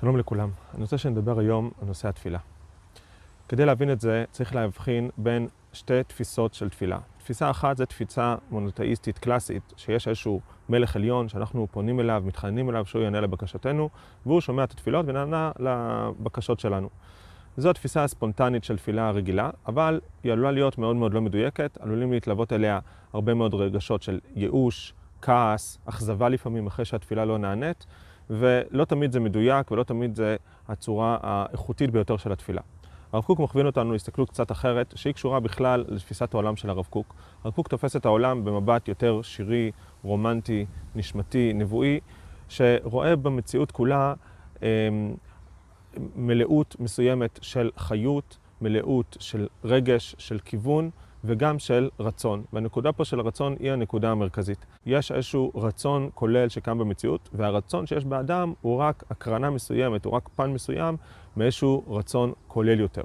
שלום לכולם. אני רוצה שנדבר היום על נושא התפילה. כדי להבין את זה, צריך להבחין בין שתי תפיסות של תפילה. תפיסה אחת זה תפיסה מונותאיסטית קלאסית, שיש איזשהו מלך עליון שאנחנו פונים אליו, מתחננים אליו שהוא יענה לבקשתנו, והוא שומע את התפילות ונענה לבקשות שלנו. זו התפיסה הספונטנית של תפילה רגילה, אבל היא עלולה להיות מאוד מאוד לא מדויקת, עלולים להתלוות אליה הרבה מאוד רגשות של ייאוש, כעס, אכזבה לפעמים אחרי שהתפילה לא נענית, ולא תמיד זה מדויק ולא תמיד זה הצורה האיכותית ביותר של התפילה. הרב קוק מכווין אותנו להסתכלות קצת אחרת, שהיא קשורה בכלל לתפיסת העולם של הרב קוק. הרב קוק תופס את העולם במבט יותר שירי, רומנטי, נשמתי, נבואי, שרואה במציאות כולה אה, מלאות מסוימת של חיות, מלאות של רגש, של כיוון, וגם של רצון. והנקודה פה של הרצון היא הנקודה המרכזית. יש איזשהו רצון כולל שקם במציאות, והרצון שיש באדם הוא רק הקרנה מסוימת, הוא רק פן מסוים מאיזשהו רצון כולל יותר.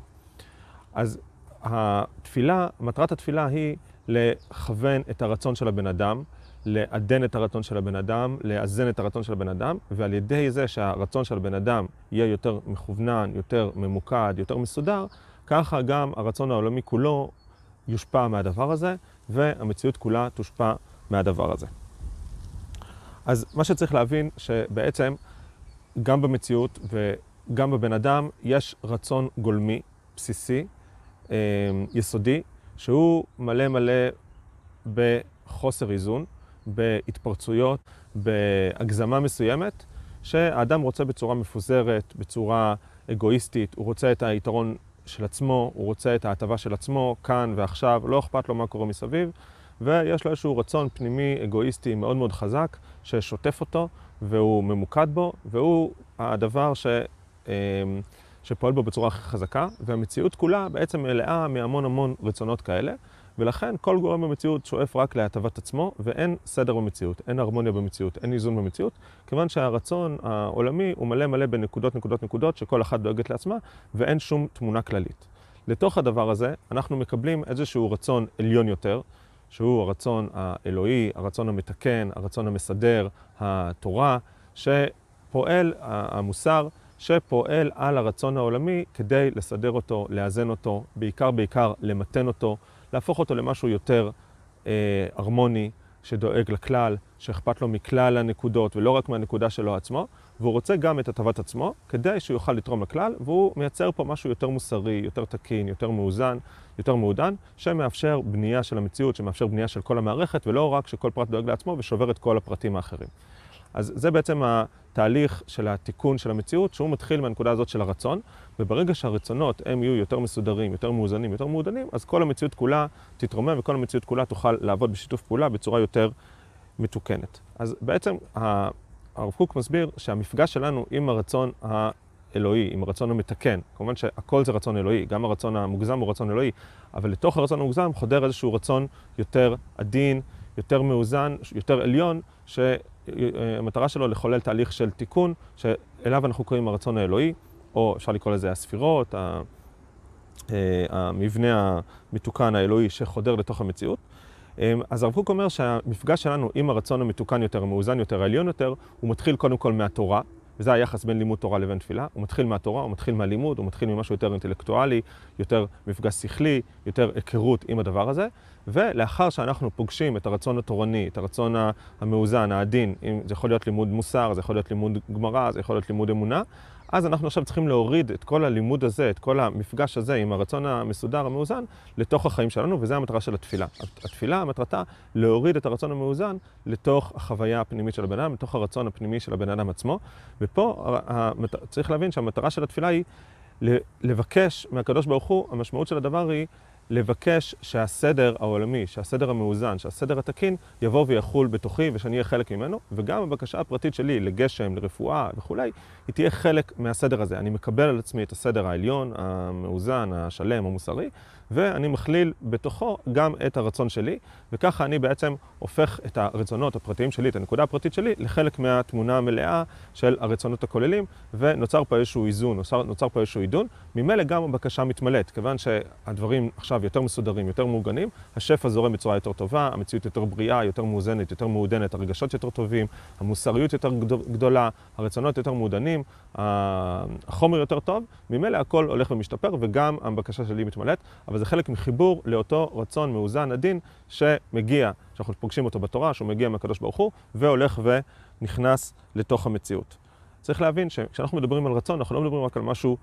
אז התפילה, מטרת התפילה היא לכוון את הרצון של הבן אדם, לעדן את הרצון של הבן אדם, לאזן את הרצון של הבן אדם, ועל ידי זה שהרצון של הבן אדם יהיה יותר מכוונן, יותר ממוקד, יותר מסודר, ככה גם הרצון העולמי כולו יושפע מהדבר הזה, והמציאות כולה תושפע מהדבר הזה. אז מה שצריך להבין, שבעצם גם במציאות וגם בבן אדם יש רצון גולמי, בסיסי, אה, יסודי, שהוא מלא מלא בחוסר איזון, בהתפרצויות, בהגזמה מסוימת, שהאדם רוצה בצורה מפוזרת, בצורה אגואיסטית, הוא רוצה את היתרון של עצמו, הוא רוצה את ההטבה של עצמו, כאן ועכשיו, לא אכפת לו מה קורה מסביב, ויש לו איזשהו רצון פנימי אגואיסטי מאוד מאוד חזק, ששוטף אותו, והוא ממוקד בו, והוא הדבר ש... אמ, שפועל בו בצורה הכי חזקה, והמציאות כולה בעצם מלאה מהמון המון רצונות כאלה, ולכן כל גורם במציאות שואף רק להטבת עצמו, ואין סדר במציאות, אין הרמוניה במציאות, אין איזון במציאות, כיוון שהרצון העולמי הוא מלא מלא בנקודות, נקודות, נקודות, שכל אחת דואגת לעצמה, ואין שום תמונה כללית. לתוך הדבר הזה, אנחנו מקבלים איזשהו רצון עליון יותר, שהוא הרצון האלוהי, הרצון המתקן, הרצון המסדר, התורה, שפועל, המוסר, שפועל על הרצון העולמי כדי לסדר אותו, לאזן אותו, בעיקר בעיקר למתן אותו, להפוך אותו למשהו יותר אה, הרמוני, שדואג לכלל, שאכפת לו מכלל הנקודות ולא רק מהנקודה שלו עצמו, והוא רוצה גם את הטבת עצמו, כדי שהוא יוכל לתרום לכלל, והוא מייצר פה משהו יותר מוסרי, יותר תקין, יותר מאוזן, יותר מעודן, שמאפשר בנייה של המציאות, שמאפשר בנייה של כל המערכת, ולא רק שכל פרט דואג לעצמו ושובר את כל הפרטים האחרים. אז זה בעצם התהליך של התיקון של המציאות, שהוא מתחיל מהנקודה הזאת של הרצון, וברגע שהרצונות הם יהיו יותר מסודרים, יותר מאוזנים, יותר מעודנים, אז כל המציאות כולה תתרומם וכל המציאות כולה תוכל לעבוד בשיתוף פעולה בצורה יותר מתוקנת. אז בעצם הרב קוק מסביר שהמפגש שלנו עם הרצון האלוהי, עם הרצון המתקן, כמובן שהכל זה רצון אלוהי, גם הרצון המוגזם הוא רצון אלוהי, אבל לתוך הרצון המוגזם חודר איזשהו רצון יותר עדין, יותר מאוזן, יותר עליון, שהמטרה שלו לחולל תהליך של תיקון, שאליו אנחנו קוראים הרצון האלוהי, או אפשר לקרוא לזה הספירות, אה, המבנה המתוקן האלוהי שחודר לתוך המציאות. אה, אז הרב קוק אומר שהמפגש שלנו עם הרצון המתוקן יותר, המאוזן יותר, העליון יותר, הוא מתחיל קודם כל מהתורה, וזה היחס בין לימוד תורה לבין תפילה. הוא מתחיל מהתורה, הוא מתחיל מהלימוד, הוא מתחיל ממשהו יותר אינטלקטואלי, יותר מפגש שכלי, יותר היכרות עם הדבר הזה. ולאחר שאנחנו פוגשים את הרצון התורני, את הרצון המאוזן, העדין, זה יכול להיות לימוד מוסר, זה יכול להיות לימוד גמרא, זה יכול להיות לימוד אמונה, אז אנחנו עכשיו צריכים להוריד את כל הלימוד הזה, את כל המפגש הזה עם הרצון המסודר, המאוזן, לתוך החיים שלנו, וזו המטרה של התפילה. התפילה, מטרתה להוריד את הרצון המאוזן לתוך החוויה הפנימית של הבן אדם, לתוך הרצון הפנימי של הבן אדם עצמו. ופה צריך להבין שהמטרה של התפילה היא לבקש מהקדוש ברוך הוא, המשמעות של הדבר היא לבקש שהסדר העולמי, שהסדר המאוזן, שהסדר התקין, יבוא ויחול בתוכי ושאני אהיה חלק ממנו, וגם הבקשה הפרטית שלי לגשם, לרפואה וכולי, היא תהיה חלק מהסדר הזה. אני מקבל על עצמי את הסדר העליון, המאוזן, השלם, המוסרי, ואני מכליל בתוכו גם את הרצון שלי, וככה אני בעצם הופך את הרצונות הפרטיים שלי, את הנקודה הפרטית שלי, לחלק מהתמונה המלאה של הרצונות הכוללים, ונוצר פה איזשהו איזון, נוצר, נוצר פה איזשהו עידון. ממילא גם הבקשה מתמלאת, כיוון שהדברים עכשיו עכשיו יותר מסודרים, יותר מעוגנים, השפע זורם בצורה יותר טובה, המציאות יותר בריאה, יותר מאוזנת, יותר מעודנת, הרגשות יותר טובים, המוסריות יותר גדולה, הרצונות יותר מעודנים, החומר יותר טוב, ממילא הכל הולך ומשתפר וגם הבקשה שלי מתמלאת, אבל זה חלק מחיבור לאותו רצון מאוזן עדין שמגיע, שאנחנו פוגשים אותו בתורה, שהוא מגיע מהקדוש ברוך הוא, והולך ונכנס לתוך המציאות. צריך להבין שכשאנחנו מדברים על רצון, אנחנו לא מדברים רק על משהו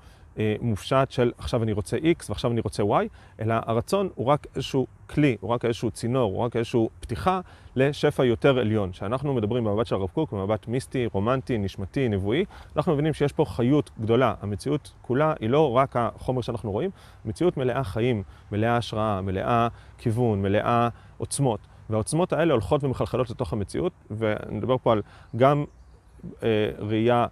מופשט של עכשיו אני רוצה X ועכשיו אני רוצה Y, אלא הרצון הוא רק איזשהו כלי, הוא רק איזשהו צינור, הוא רק איזשהו פתיחה לשפע יותר עליון. כשאנחנו מדברים במבט של הרב קוק, במבט מיסטי, רומנטי, נשמתי, נבואי, אנחנו מבינים שיש פה חיות גדולה. המציאות כולה היא לא רק החומר שאנחנו רואים, מציאות מלאה חיים, מלאה השראה, מלאה כיוון, מלאה עוצמות. והעוצמות האלה הולכות ומחלחלות לתוך המציאות, ואני מדבר פה על גם אה, ראייה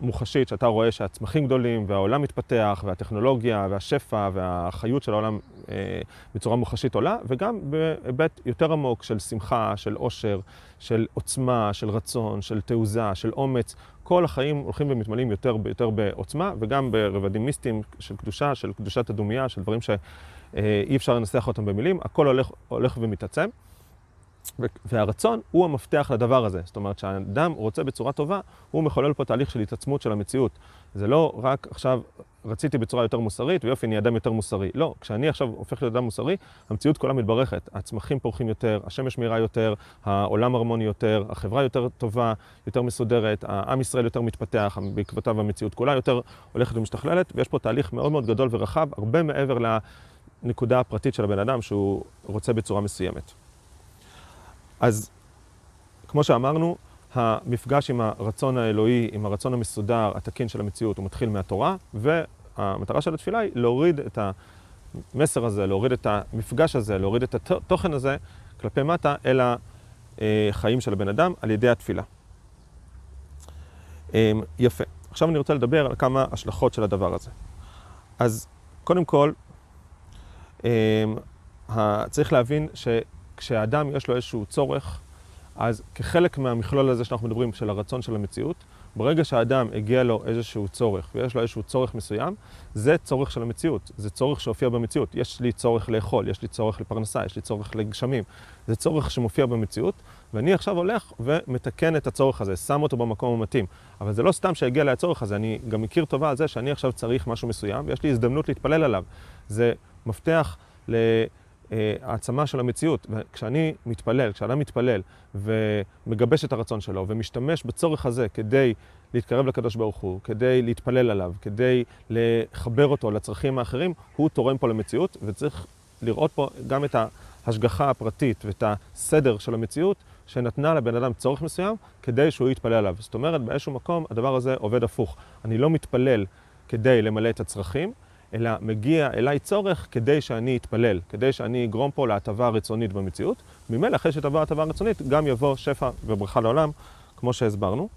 מוחשית, שאתה רואה שהצמחים גדולים והעולם מתפתח והטכנולוגיה והשפע והחיות של העולם אה, בצורה מוחשית עולה, וגם בהיבט יותר עמוק של שמחה, של עושר, של עוצמה, של רצון, של תעוזה, של אומץ. כל החיים הולכים ומתמלאים יותר ויותר בעוצמה, וגם ברבדים מיסטיים של קדושה, של קדושת הדומייה, של דברים שאי אפשר לנסח אותם במילים, הכל הולך, הולך ומתעצם. והרצון הוא המפתח לדבר הזה. זאת אומרת, כשאדם רוצה בצורה טובה, הוא מחולל פה תהליך של התעצמות של המציאות. זה לא רק עכשיו רציתי בצורה יותר מוסרית, ויופי, אני אדם יותר מוסרי. לא, כשאני עכשיו הופך להיות אדם מוסרי, המציאות כולה מתברכת. הצמחים פורחים יותר, השמש מהירה יותר, העולם הרמוני יותר, החברה יותר טובה, יותר מסודרת, העם ישראל יותר מתפתח, בעקבותיו המציאות כולה יותר הולכת ומשתכללת, ויש פה תהליך מאוד מאוד גדול ורחב, הרבה מעבר לנקודה הפרטית של הבן אדם שהוא רוצה בצורה מסוימת. אז כמו שאמרנו, המפגש עם הרצון האלוהי, עם הרצון המסודר, התקין של המציאות, הוא מתחיל מהתורה, והמטרה של התפילה היא להוריד את המסר הזה, להוריד את המפגש הזה, להוריד את התוכן הזה כלפי מטה אל החיים של הבן אדם על ידי התפילה. אמ, יפה. עכשיו אני רוצה לדבר על כמה השלכות של הדבר הזה. אז קודם כל, אמ, צריך להבין כשאדם יש לו איזשהו צורך, אז כחלק מהמכלול הזה שאנחנו מדברים, של הרצון של המציאות, ברגע שהאדם הגיע לו איזשהו צורך, ויש לו איזשהו צורך מסוים, זה צורך של המציאות, זה צורך שהופיע במציאות. יש לי צורך לאכול, יש לי צורך לפרנסה, יש לי צורך לגשמים. זה צורך שמופיע במציאות, ואני עכשיו הולך ומתקן את הצורך הזה, שם אותו במקום המתאים. אבל זה לא סתם שהגיע לי הצורך הזה, אני גם מכיר טובה על זה שאני עכשיו צריך משהו מסוים, ויש לי הזדמנות להתפלל עליו. זה מפתח ל... אה, העצמה של המציאות. וכשאני מתפלל, כשאדם מתפלל ומגבש את הרצון שלו ומשתמש בצורך הזה כדי להתקרב לקדוש ברוך הוא, כדי להתפלל עליו, כדי לחבר אותו לצרכים האחרים, הוא תורם פה למציאות, וצריך לראות פה גם את ההשגחה הפרטית ואת הסדר של המציאות שנתנה לבן אדם צורך מסוים כדי שהוא יתפלל עליו. זאת אומרת, באיזשהו מקום הדבר הזה עובד הפוך. אני לא מתפלל כדי למלא את הצרכים, אלא מגיע אליי צורך כדי שאני אתפלל, כדי שאני אגרום פה להטבה רצונית במציאות. ממילא אחרי שתבוא הטבה רצונית, גם יבוא שפע וברכה לעולם, כמו שהסברנו.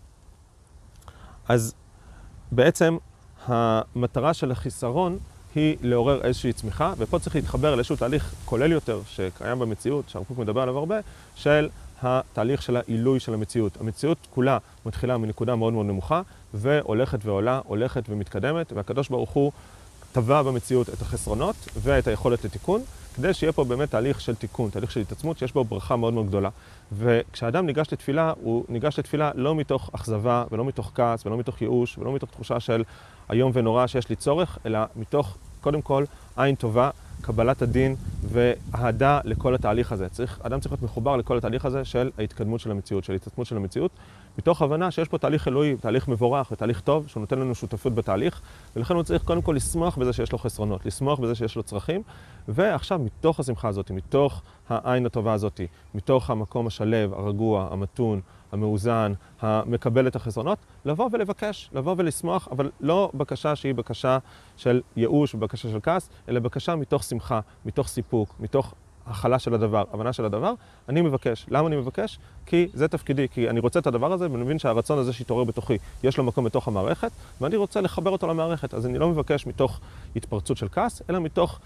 אז בעצם המטרה של החיסרון היא לעורר איזושהי צמיחה, ופה צריך להתחבר לאיזשהו תהליך כולל יותר שקיים במציאות, שהרב מדבר עליו הרבה, של התהליך של העילוי של המציאות. המציאות כולה מתחילה מנקודה מאוד מאוד נמוכה, והולכת ועולה, הולכת ומתקדמת, והקדוש ברוך הוא טבע במציאות את החסרונות ואת היכולת לתיקון, כדי שיהיה פה באמת תהליך של תיקון, תהליך של התעצמות, שיש בו ברכה מאוד מאוד גדולה. וכשאדם ניגש לתפילה, הוא ניגש לתפילה לא מתוך אכזבה, ולא מתוך כעס, ולא מתוך ייאוש, ולא מתוך תחושה של איום ונורא שיש לי צורך, אלא מתוך, קודם כל, עין טובה, קבלת הדין ואהדה לכל התהליך הזה. צריך, אדם צריך להיות מחובר לכל התהליך הזה של ההתקדמות של המציאות, של התעצמות של המציאות, מתוך הבנה שיש פה תהליך אלוהי, תהליך מבורך ותהליך טוב, שהוא נותן לנו שותפות בתהליך, ולכן הוא צריך קודם כל לשמוח בזה שיש לו חסרונות, לשמוח בזה שיש לו צרכים, ועכשיו מתוך השמחה הזאת, מתוך העין הטובה הזאת, מתוך המקום השלב, הרגוע, המתון, המאוזן, המקבל את החסרונות, לבוא ולבקש, לבוא ולשמוח, אבל לא בקשה שהיא בקשה של ייאוש ובקשה של כעס, אלא בקשה מתוך שמחה, מתוך סיפוק, מתוך הכלה של הדבר, הבנה של הדבר, אני מבקש. למה אני מבקש? כי זה תפקידי, כי אני רוצה את הדבר הזה ואני מבין שהרצון הזה שהתעורר בתוכי, יש לו מקום בתוך המערכת, ואני רוצה לחבר אותו למערכת. אז אני לא מבקש מתוך התפרצות של כעס, אלא מתוך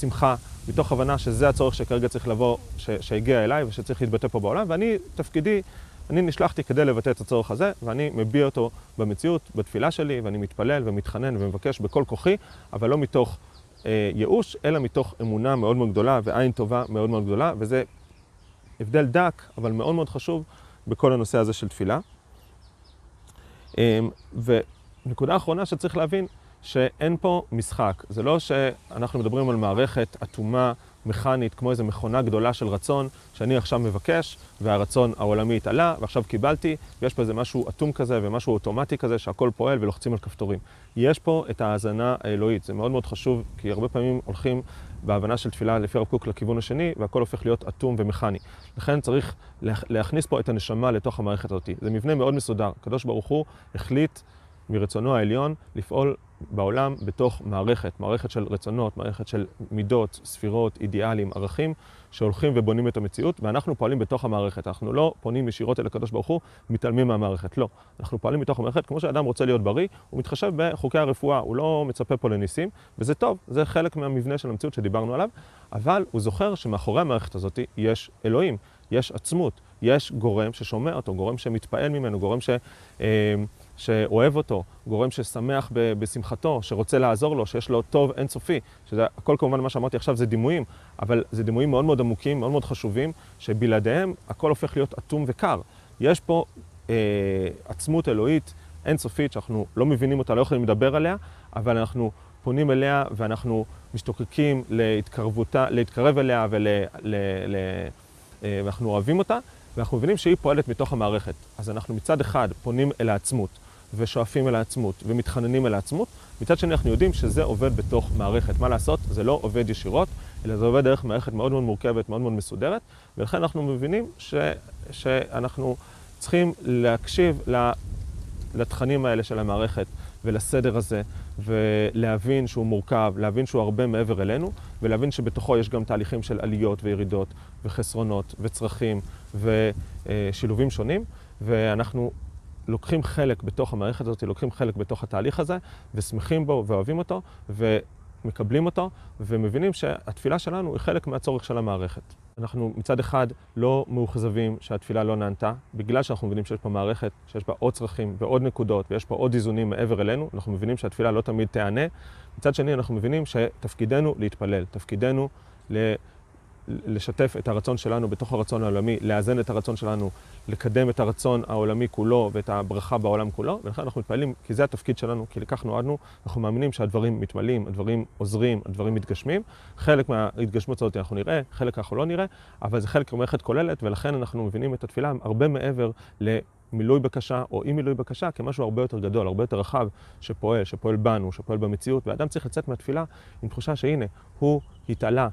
שמחה, מתוך הבנה שזה הצורך שכרגע צריך לבוא, ש- שהגיע אליי ושצריך להתבטא פה בעולם, ואני, תפקידי, אני נשלחתי כדי לבטא את הצורך הזה, ואני מביע אותו במציאות, בתפילה שלי, ואני מתפלל ומתחנן ומבקש בכל כוחי, אבל לא מתוך אה, ייאוש, אלא מתוך אמונה מאוד מאוד גדולה ועין טובה מאוד מאוד גדולה, וזה הבדל דק, אבל מאוד מאוד חשוב בכל הנושא הזה של תפילה. אה, ונקודה אחרונה שצריך להבין, שאין פה משחק. זה לא שאנחנו מדברים על מערכת אטומה, מכנית, כמו איזו מכונה גדולה של רצון, שאני עכשיו מבקש, והרצון העולמי התעלה, ועכשיו קיבלתי, ויש פה איזה משהו אטום כזה ומשהו אוטומטי כזה, שהכל פועל ולוחצים על כפתורים. יש פה את ההאזנה האלוהית, זה מאוד מאוד חשוב, כי הרבה פעמים הולכים בהבנה של תפילה לפי הרב קוק לכיוון השני, והכל הופך להיות אטום ומכני. לכן צריך להכניס פה את הנשמה לתוך המערכת הזאת. זה מבנה מאוד מסודר. הקדוש ברוך הוא החליט מרצונו העליון לפעול בעולם בתוך מערכת, מערכת של רצונות, מערכת של מידות, ספירות, אידיאלים, ערכים, שהולכים ובונים את המציאות, ואנחנו פועלים בתוך המערכת. אנחנו לא פונים ישירות אל הקדוש ברוך הוא, מתעלמים מהמערכת. לא. אנחנו פועלים בתוך המערכת, כמו שאדם רוצה להיות בריא, הוא מתחשב בחוקי הרפואה, הוא לא מצפה פה לניסים, וזה טוב, זה חלק מהמבנה של המציאות שדיברנו עליו, אבל הוא זוכר שמאחורי המערכת הזאת יש אלוהים, יש עצמות, יש גורם ששומע אותו, גורם שמתפעל ממנו, גורם ש... אה, שאוהב אותו, גורם ששמח בשמחתו, שרוצה לעזור לו, שיש לו טוב אינסופי, שזה הכל כמובן מה שאמרתי עכשיו זה דימויים, אבל זה דימויים מאוד מאוד עמוקים, מאוד מאוד חשובים, שבלעדיהם הכל הופך להיות אטום וקר. יש פה אה, עצמות אלוהית אינסופית שאנחנו לא מבינים אותה, לא יכולים לדבר עליה, אבל אנחנו פונים אליה ואנחנו משתוקקים להתקרבותה, להתקרב אליה ול, ל, ל, אה, ואנחנו אוהבים אותה, ואנחנו מבינים שהיא פועלת מתוך המערכת. אז אנחנו מצד אחד פונים אל העצמות. ושואפים אל העצמות ומתחננים אל העצמות, מצד שני אנחנו יודעים שזה עובד בתוך מערכת. מה לעשות? זה לא עובד ישירות, אלא זה עובד דרך מערכת מאוד מאוד מורכבת, מאוד מאוד מסודרת, ולכן אנחנו מבינים ש, שאנחנו צריכים להקשיב לתכנים האלה של המערכת ולסדר הזה, ולהבין שהוא מורכב, להבין שהוא הרבה מעבר אלינו, ולהבין שבתוכו יש גם תהליכים של עליות וירידות, וחסרונות, וצרכים, ושילובים שונים, ואנחנו לוקחים חלק בתוך המערכת הזאת, לוקחים חלק בתוך התהליך הזה, ושמחים בו ואוהבים אותו, ומקבלים אותו, ומבינים שהתפילה שלנו היא חלק מהצורך של המערכת. אנחנו מצד אחד לא מאוכזבים שהתפילה לא נענתה, בגלל שאנחנו מבינים שיש פה מערכת, שיש בה עוד צרכים ועוד נקודות, ויש פה עוד איזונים מעבר אלינו, אנחנו מבינים שהתפילה לא תמיד תיענה. מצד שני, אנחנו מבינים שתפקידנו להתפלל, תפקידנו ל... לשתף את הרצון שלנו בתוך הרצון העולמי, לאזן את הרצון שלנו, לקדם את הרצון העולמי כולו ואת הברכה בעולם כולו, ולכן אנחנו מתפעלים, כי זה התפקיד שלנו, כי לכך נועדנו, אנחנו מאמינים שהדברים מתמלאים, הדברים עוזרים, הדברים מתגשמים. חלק מההתגשמות הזאת אנחנו נראה, חלק אנחנו לא נראה, אבל זה חלק ממערכת כוללת, ולכן אנחנו מבינים את התפילה הרבה מעבר ל... מילוי בקשה או אי מילוי בקשה כמשהו הרבה יותר גדול, הרבה יותר רחב, שפועל, שפועל בנו, שפועל במציאות, ואדם צריך לצאת מהתפילה עם תחושה שהנה, הוא התעלה.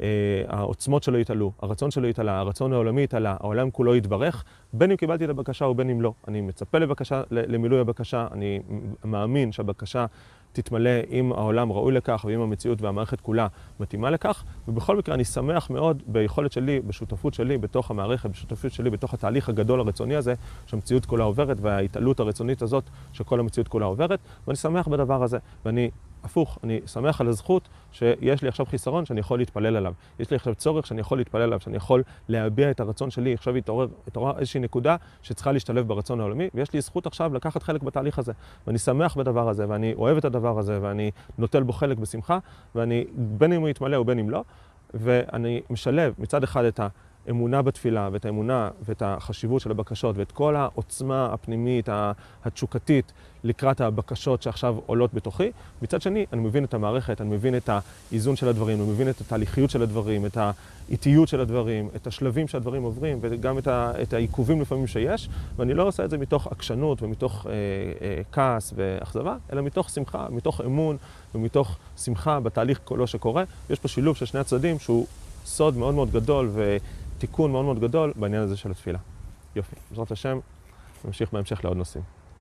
אה, העוצמות שלו יתעלו, הרצון שלו יתעלה, הרצון העולמי יתעלה, העולם כולו יתברך, בין אם קיבלתי את הבקשה ובין אם לא. אני מצפה לבקשה, למילוי הבקשה, אני מאמין שהבקשה תתמלא אם העולם ראוי לכך ואם המציאות והמערכת כולה מתאימה לכך, ובכל מקרה אני שמח מאוד ביכולת שלי, בשותפות שלי בתוך המערכת, בשותפות שלי בתוך התהליך הגדול הרצוני הזה, שהמציאות כולה עוברת וההתעלות הרצונית הזאת שכל המציאות כולה עוברת, ואני שמח בדבר הזה, ואני הפוך, אני שמח על הזכות שיש לי עכשיו חיסרון שאני יכול להתפלל עליו. יש לי עכשיו צורך שאני יכול להתפלל עליו, שאני יכול להביע את הרצון שלי. עכשיו התעורר, התעורר איזושהי נקודה שצריכה להשתלב ברצון העולמי, ויש לי זכות עכשיו לקחת חלק בתהליך הזה. ואני שמח בדבר הזה, ואני אוהב את הדבר הזה, ואני נוטל בו חלק בשמחה, ואני, בין אם הוא יתמלא ובין אם לא, ואני משלב מצד אחד את ה... האמונה בתפילה ואת האמונה ואת החשיבות של הבקשות ואת כל העוצמה הפנימית, התשוקתית לקראת הבקשות שעכשיו עולות בתוכי. מצד שני, אני מבין את המערכת, אני מבין את האיזון של הדברים, אני מבין את התהליכיות של הדברים, את האיטיות של הדברים, את השלבים שהדברים עוברים וגם את, ה, את העיכובים לפעמים שיש, ואני לא עושה את זה מתוך עקשנות ומתוך אה, אה, כעס ואכזבה, אלא מתוך שמחה, מתוך אמון ומתוך שמחה בתהליך כולו שקורה. יש פה שילוב של שני הצדדים שהוא סוד מאוד מאוד גדול ו... תיקון מאוד מאוד גדול בעניין הזה של התפילה. יופי, בעזרת השם, נמשיך בהמשך לעוד נושאים.